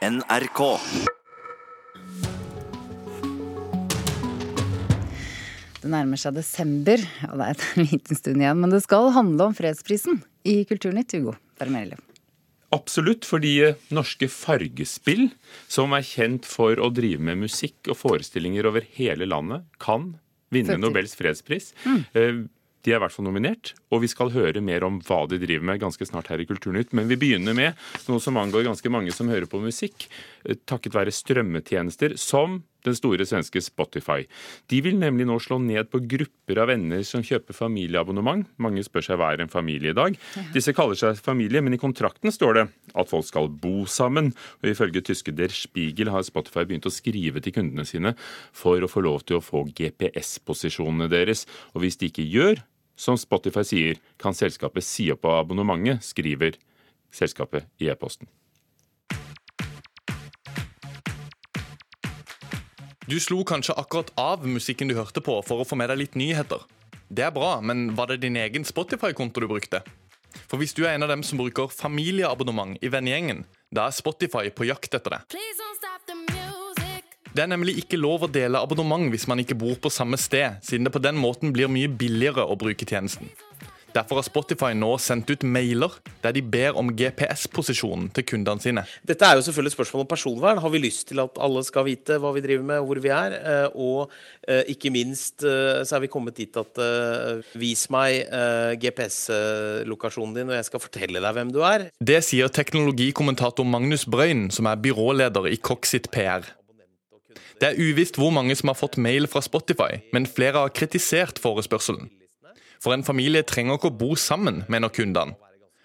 NRK. Det nærmer seg desember, og det er en liten stund igjen. Men det skal handle om fredsprisen i Kulturnytt, Hugo Fermerli. Absolutt, fordi norske Fargespill, som er kjent for å drive med musikk og forestillinger over hele landet, kan vinne. Nobels fredspris. Eh, De er i hvert fall nominert, og vi skal høre mer om hva de driver med ganske snart her i Kulturnytt. Men vi begynner med noe som angår ganske mange som hører på musikk, eh, takket være strømmetjenester som den store svenske Spotify. De vil nemlig nå slå ned på grupper av venner som kjøper familieabonnement. Mange spør seg hva er en familie i dag. Disse kaller seg familie, men i kontrakten står det at folk skal bo sammen. Og ifølge tyske Der Spiegel har Spotify begynt å skrive til kundene sine for å få lov til å få GPS-posisjonene deres. Og hvis de ikke gjør som Spotify sier, kan selskapet si opp abonnementet, skriver selskapet i e-posten. Du slo kanskje akkurat av musikken du hørte på for å få med deg litt nyheter. Det er bra, men var det din egen Spotify-konto du brukte? For hvis du er en av dem som bruker familieabonnement i vennegjengen, da er Spotify på jakt etter det. Det er nemlig ikke lov å dele abonnement hvis man ikke bor på samme sted, siden det på den måten blir mye billigere å bruke tjenesten. Derfor har Spotify nå sendt ut mailer der de ber om GPS-posisjonen til kundene sine. Dette er jo selvfølgelig et spørsmål om personvern. Har vi lyst til at alle skal vite hva vi driver med, hvor vi er? Eh, Og eh, ikke minst eh, så er vi kommet dit at vis meg GPS-lokasjonen din, og jeg skal fortelle deg hvem du er. Det sier teknologikommentator Magnus Brøyn, som er byråleder i Coxit PR. Det er uvisst hvor mange som har fått mail fra Spotify, men flere har kritisert forespørselen. For en familie trenger ikke å bo sammen, mener kundene.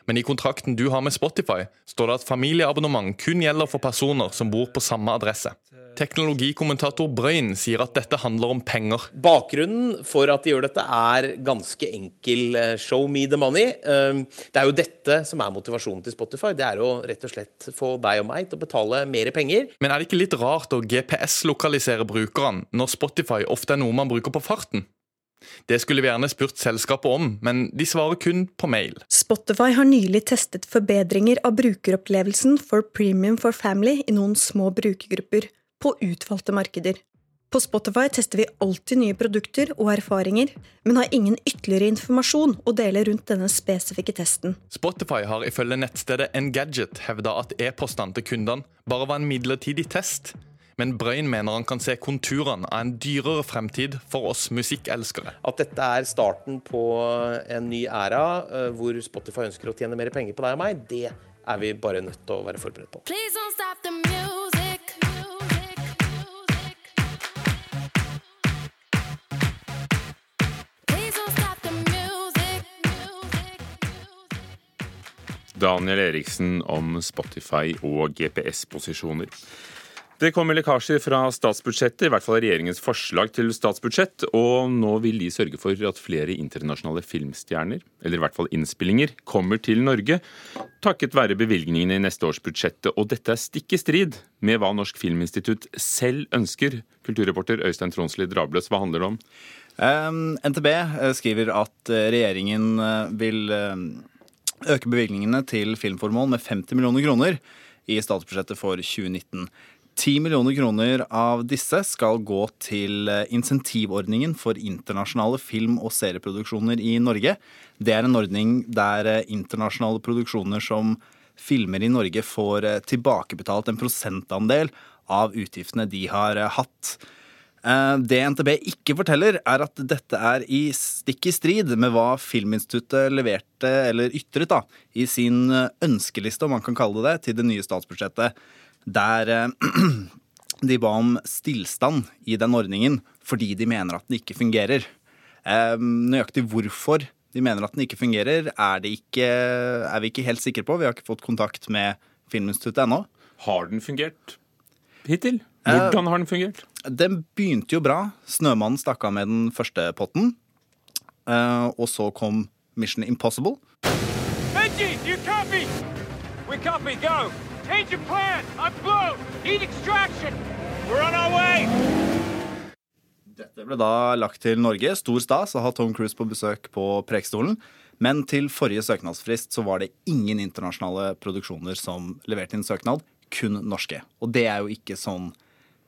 Men i kontrakten du har med Spotify, står det at familieabonnement kun gjelder for personer som bor på samme adresse. Teknologikommentator Brøyn sier at dette handler om penger. Bakgrunnen for at de gjør dette, er ganske enkel. eh, Show me the money. Eh, Det er jo dette som er motivasjonen til Spotify. Det er å rett og slett få deg og meg til å betale mer penger. Men er det ikke litt rart å GPS-lokalisere brukerne når Spotify ofte er noe man bruker på farten? Det skulle vi gjerne spurt selskapet om, men de svarer kun på mail. Spotify har nylig testet forbedringer av brukeropplevelsen for Premium for Family i noen små brukergrupper, på utvalgte markeder. På Spotify tester vi alltid nye produkter og erfaringer, men har ingen ytterligere informasjon å dele rundt denne spesifikke testen. Spotify har ifølge nettstedet Engadget hevda at e-postene til kundene bare var en midlertidig test. Men Brøyn mener han kan se konturene av en dyrere fremtid for oss musikkelskere. At dette er starten på en ny æra eh, hvor Spotify ønsker å tjene mer penger på deg og meg, det er vi bare nødt til å være forberedt på. Please don't stop the music. Music, music. Please don't stop the music. Music, music. Daniel Eriksen om Spotify og GPS-posisjoner. Det kommer lekkasjer fra statsbudsjettet, i hvert fall regjeringens forslag til statsbudsjett, og nå vil de sørge for at flere internasjonale filmstjerner, eller i hvert fall innspillinger, kommer til Norge, takket være bevilgningene i neste års budsjett. Og dette er stikk i strid med hva Norsk Filminstitutt selv ønsker. Kulturreporter Øystein Tronsli Drabløs, hva handler det om? Um, NTB eh, skriver at eh, regjeringen eh, vil øke bevilgningene til filmformål med 50 millioner kroner i statsbudsjettet for 2019. 10 millioner kroner av disse skal gå til eh, insentivordningen for internasjonale film- og serieproduksjoner i Norge. Det er en ordning der eh, internasjonale produksjoner som filmer i Norge får eh, tilbakebetalt en prosentandel av utgiftene de har hatt. Det NTB ikke forteller, er at dette er i stikk i strid med hva Filminstituttet leverte, eller ytret, da, i sin ønskeliste, om man kan kalle det det, til det nye statsbudsjettet, der eh, de ba om stillstand i den ordningen fordi de mener at den ikke fungerer. Eh, Nøyaktig hvorfor de mener at den ikke fungerer, er, det ikke, er vi ikke helt sikre på. Vi har ikke fått kontakt med Filminstituttet ennå. Har den fungert hittil? Hvordan har den fungert? Den begynte jo bra. Snømannen stakk av med den første potten. Eh, og så kom Mission Impossible. Benji, you copy? We copy, go. Change of plan. I'm blown! Need extraction. We're on our way. Dette ble da lagt til Norge. Stor stas å ha Tom Cruise på besøk på Prekestolen. Men til forrige søknadsfrist så var det ingen internasjonale produksjoner som leverte inn søknad. kun norske. Og det er jo ikke sånn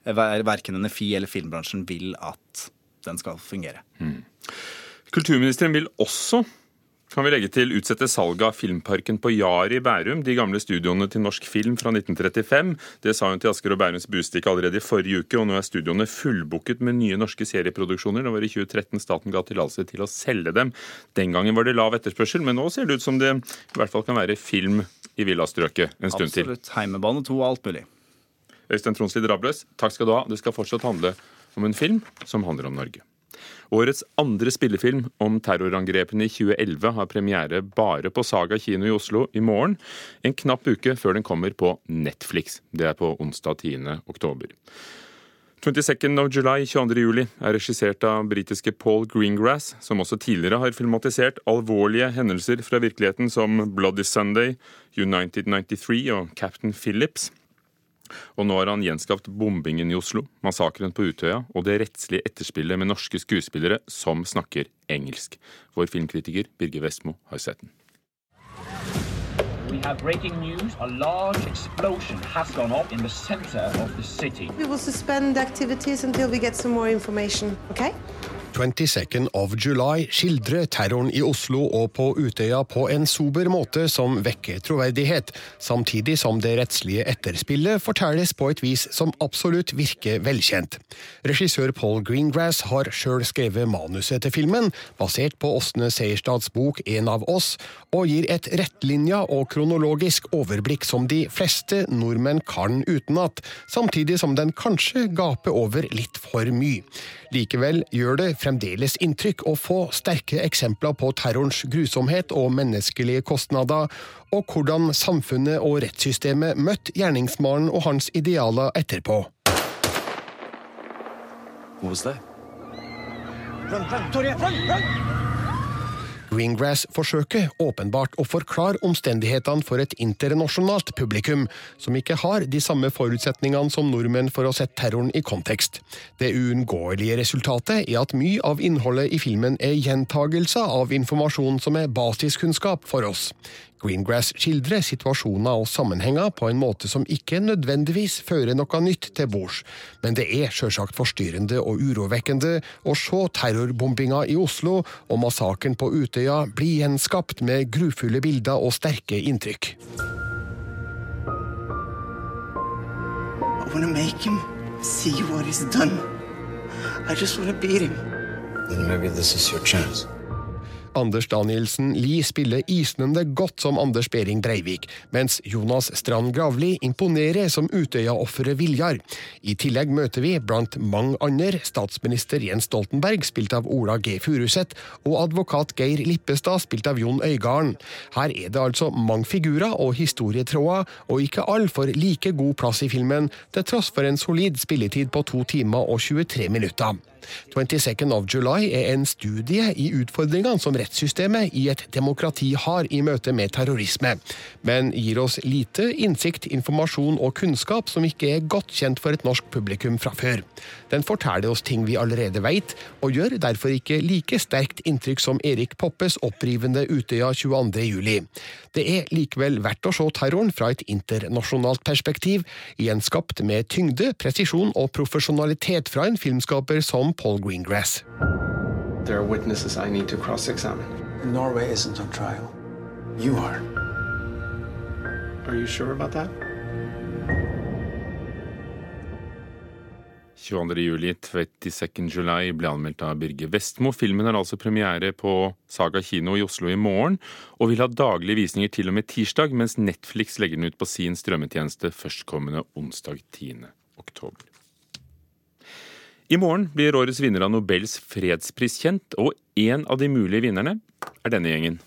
eh, verken NFI eller filmbransjen vil at den skal fungere. Kulturministeren vil også kan vi legge til utsette salget av Filmparken på Jar i Bærum, de gamle studioene til norsk film fra 1935. Det sa hun til Asker og Bærums Bustikk allerede i forrige uke, og nå er studioene fullbooket med nye norske serieproduksjoner. Det var i 2013 staten ga tillatelse til å selge dem. Den gangen var det lav etterspørsel, men nå ser det ut som det i hvert fall kan være film i villastrøket en stund til. Absolutt. Heimebane 2 og alt mulig. Øystein Tronslid Rabløs, takk skal du ha. Det skal fortsatt handle om en film som handler om Norge. Årets andre spillefilm om terrorangrepene i 2011 har premiere bare på Saga kino i Oslo i morgen, en knapp uke før den kommer på Netflix. Det er på onsdag 10. oktober. 22nd of July 22. juli er regissert av britiske Paul Greengrass, som også tidligere har filmatisert alvorlige hendelser fra virkeligheten som Bloody Sunday, United 93 og Captain Phillips. Og nå har han gjenskapt bombingen i Oslo, massakren på Utøya og det rettslige etterspillet med norske skuespillere som snakker engelsk. Vår filmkritiker Birger Vestmo har sett den. We have breaking news. A large explosion has gone off in the center of the city. We will suspend activities until we get some more information, okay? 22nd of July skildrer terroren i Oslo og på Utøya på en sober måte som vekker troverdighet, samtidig som det rettslige etterspillet fortelles på et vis som absolutt virker velkjent. Regissør Paul Greengrass har sjøl skrevet manuset til filmen, basert på Åsne Seierstads bok En av oss, og gir et rettlinja og kronologisk overblikk som de fleste nordmenn kan utenat, samtidig som den kanskje gaper over litt for mye. Likevel gjør det fremdeles inntrykk å få sterke eksempler på terrorens grusomhet og menneskelige kostnader, og hvordan samfunnet og rettssystemet møtte gjerningsmannen og hans idealer etterpå. What was that? Greengrass forsøker åpenbart å forklare omstendighetene for et internasjonalt publikum, som ikke har de samme forutsetningene som nordmenn for å sette terroren i kontekst. Det uunngåelige resultatet er at mye av innholdet i filmen er gjentagelser av informasjon som er basiskunnskap for oss. Greengrass skildrer situasjoner og sammenhenger på en måte som ikke nødvendigvis fører noe nytt til bords, men det er sjølsagt forstyrrende og urovekkende å se terrorbombinga i Oslo og massakren på Utøya bli gjenskapt med grufulle bilder og sterke inntrykk. I want to make him see what he's done. I just want to beat him. Then maybe this is your chance. Anders Danielsen Lie spiller isnende godt som Anders Behring Breivik, mens Jonas Strand Gravli imponerer som Utøya-offeret Viljar. I tillegg møter vi, blant mange andre, statsminister Jens Stoltenberg, spilt av Ola G. Furuseth, og advokat Geir Lippestad, spilt av Jon Øigarden. Her er det altså mange figurer og historietråder, og ikke alle får like god plass i filmen, til tross for en solid spilletid på to timer og 23 minutter. 22nd of July er en studie i utfordringene som rettssystemet i et demokrati har i møte med terrorisme, men gir oss lite innsikt, informasjon og kunnskap som ikke er godt kjent for et norsk publikum fra før. Den forteller oss ting vi allerede vet, og gjør derfor ikke like sterkt inntrykk som Erik Poppes opprivende Utøya 22. juli. Det er likevel verdt å se terroren fra et internasjonalt perspektiv, gjenskapt med tyngde, presisjon og profesjonalitet fra en filmskaper som Paul Greengrass. There are witnesses I need to cross examine. Norway isn't on trial. You are. Are you sure about that? 22. juli, 22nd July ble anmeldt av Birger Vestmo. Filmen har altså premiere på Saga kino i Oslo i morgen, og vil ha daglige visninger til og med tirsdag, mens Netflix legger den ut på sin strømmetjeneste førstkommende onsdag 10. oktober. I morgen blir årets vinner av Nobels fredspris kjent, og en av de mulige vinnerne er denne gjengen.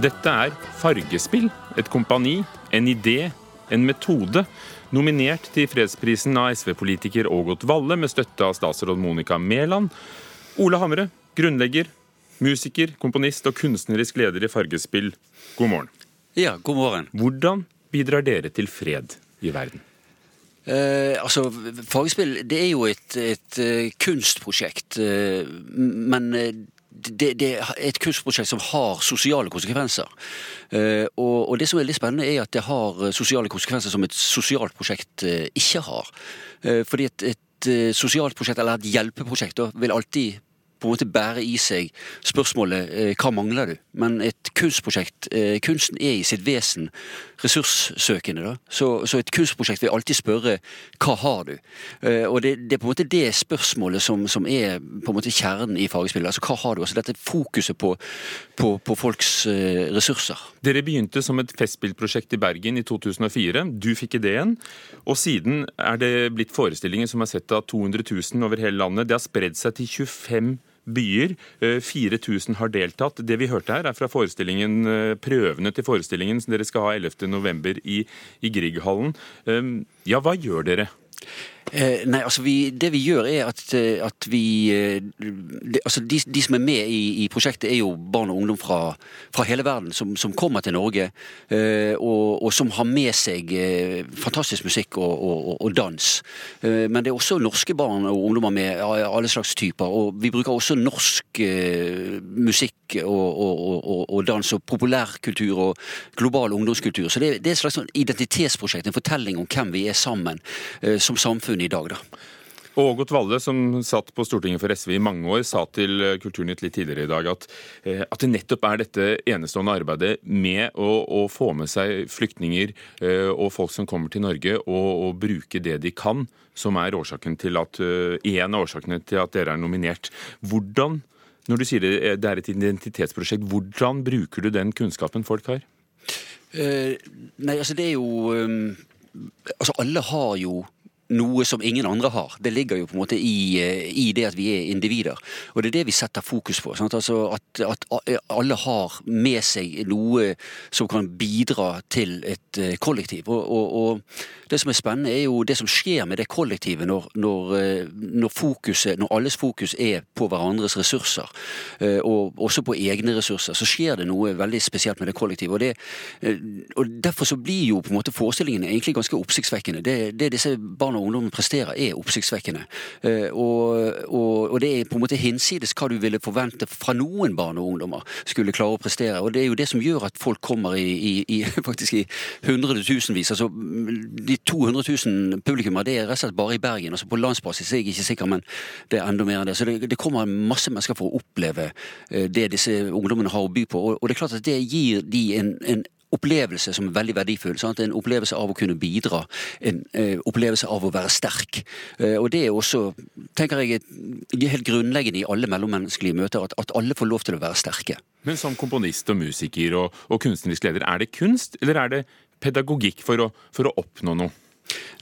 Dette er Fargespill, et kompani, en idé, en metode, nominert til fredsprisen av SV-politiker Ågot Valle med støtte av statsråd Monica Mæland. Ole Hamre, grunnlegger, musiker, komponist og kunstnerisk leder i Fargespill, god morgen. Ja, god morgen. Hvordan bidrar dere til fred i verden? Eh, altså, Fargespill det er jo et, et eh, kunstprosjekt, eh, men eh, det, det er et kunstprosjekt som har sosiale konsekvenser. Eh, og, og det som er litt spennende, er at det har eh, sosiale konsekvenser som et sosialt prosjekt eh, ikke har. Fordi et, et sosialt prosjekt, eller et hjelpeprosjekt, vil alltid på en måte bære i seg spørsmålet eh, hva mangler du? Men et kunstprosjekt, eh, kunsten er i sitt vesen ressurssøkende. da. Så, så et kunstprosjekt vil alltid spørre hva har du? Eh, og det, det er på en måte det spørsmålet som, som er på en måte kjernen i fagspillet. Altså hva har du? Altså dette fokuset på, på, på folks ressurser. Dere begynte som et festspillprosjekt i Bergen i 2004. Du fikk ideen. Og siden er det blitt forestillinger som er sett av 200 000 over hele landet. Det har spredd seg til 25 byer. Eh, 4000 har deltatt. Det vi hørte her, er fra forestillingen, eh, prøvene til forestillingen som dere skal ha 11.11. i, i Grieghallen. Eh, Ja, hva gjør dere? Eh, nei, altså vi, Det vi gjør, er at, eh, at vi eh, det, altså de, de som er med i, i prosjektet, er jo barn og ungdom fra, fra hele verden som, som kommer til Norge. Eh, og, og som har med seg eh, fantastisk musikk og, og, og, dans. Eh, men det er også norske barn og ungdommer med alle slags typer. Og vi bruker også norsk eh, musikk og, og, dans og populærkultur og global ungdomskultur. Så det, det er et slags sånn identitetsprosjekt, en fortelling om hvem vi er sammen som samfunn i dag. da. Ågot Valle, som satt på Stortinget for SV i mange år, sa til eh, Kulturnytt litt tidligere i dag at, eh, at det nettopp er dette enestående arbeidet med å, å få med seg flyktninger eh, og folk som kommer til Norge, og, og bruke det de kan, som er årsaken til at, en av årsakene til at dere er nominert. Hvordan, når du sier det, det er et identitetsprosjekt, hvordan bruker du den kunnskapen folk har? Eh, nei, altså det er jo um, Altså alle har jo noe som ingen andre har. Det ligger jo på en måte i, eh, i det at vi er individer. Og det er det vi setter fokus på. Altså at, at alle har med seg noe som kan bidra til et eh, kollektiv. Og, og, og det som er spennende, er jo det som skjer med det kollektivet når, når, eh, når, fokuset, når alles fokus er på hverandres ressurser, eh, og også på egne ressurser, så skjer det noe veldig spesielt med det kollektivet. Og, det, eh, og Derfor så blir jo på en måte forestillingene egentlig ganske oppsiktsvekkende. Det, det disse barna og ungdommen presterer, er oppsiktsvekkende. Eh, Og, og, og det er på en måte hinsides hva du ville forvente fra noen barn og ungdommer skulle klare å prestere. Og det er jo det som gjør at folk kommer i, i, i faktisk i hundretusenvis. Altså, de 200 000 publikummer, det er rett og slett bare i Bergen. Altså På landsbasis er jeg ikke sikker, men det er enda mer enn det. Så det, det kommer masse mennesker for å oppleve eh, det disse ungdommene har å by på. Og, og det er klart at det gir de en, en opplevelse som er veldig verdifull. Sant? En opplevelse av å kunne bidra. En eh, opplevelse av å være sterk. Eh, og det er også, tenker jeg, helt grunnleggende i alle mellommenneskelige møter, at, at alle får lov til å være sterke. Men som komponist og musiker og, og kunstnerisk leder, er det kunst, eller er det pedagogikk for å, for å oppnå noe?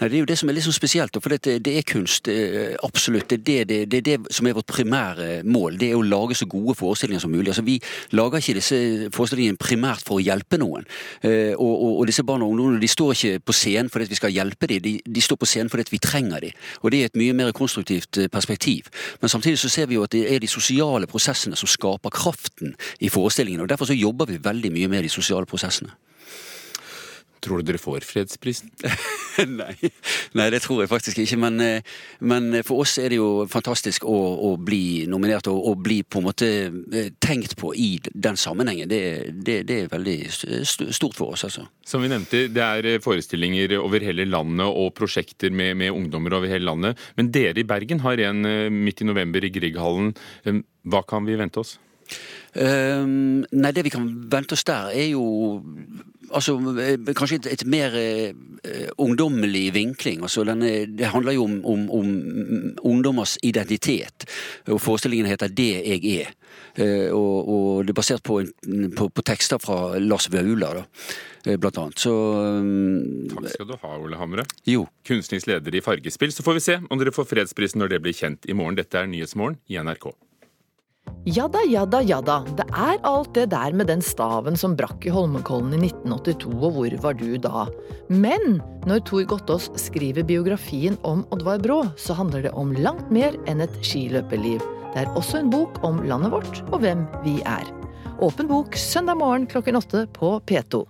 Nei, Det er jo det som er litt sånn spesielt, for det, det er kunst. eh, Absolutt. Det er det, det, det som er vårt primære mål. Det er å lage så gode forestillinger som mulig. Altså, Vi lager ikke disse forestillingene primært for å hjelpe noen. Eh, Og, og, og disse barna og ungdommene de står ikke på scenen fordi vi skal hjelpe dem, de, de står på scenen fordi vi trenger dem. Og det er et mye mer konstruktivt eh, perspektiv. Men samtidig så ser vi jo at det er de sosiale prosessene som skaper kraften i forestillingene. Og derfor så jobber vi veldig mye med de sosiale prosessene. Tror du dere får fredsprisen? Nei. Nei, det tror jeg faktisk ikke. Men, eh, men for oss er det jo fantastisk å, å bli nominert og, og bli på en måte eh, tenkt på i den sammenhengen. Det, det, det er veldig stort for oss, altså. Som vi nevnte, det er eh, forestillinger over hele landet og prosjekter med, med ungdommer over hele landet. Men dere i Bergen har en midt i november i Grieghallen. Hva kan vi vente oss? Ehm, nei, det vi kan vente oss der, er jo altså, eh, kanskje et, et mer uh, ungdommelig vinkling. Altså, denne, det handler jo om, om, om ungdommers identitet. Og forestillingen heter 'Det jeg er'. Uh, og, og det er basert på, en, på, på tekster fra Lars Vaular, da, eh, blant annet. Så um, Takk skal du ha, Ole Hamre. Jo. Kunstnerisk leder i Fargespill. Så får vi se om dere får fredsprisen når det blir kjent i morgen. Dette er Nyhetsmorgen i NRK. Jadda, ja da. Det er alt det der med den staven som brakk i Holmenkollen i 1982, og hvor var du da? Men når Tor Gottaas skriver biografien om Oddvar Brå, så handler det om langt mer enn et skiløperliv. Det er også en bok om landet vårt og hvem vi er. Åpen bok søndag morgen klokken åtte på P2.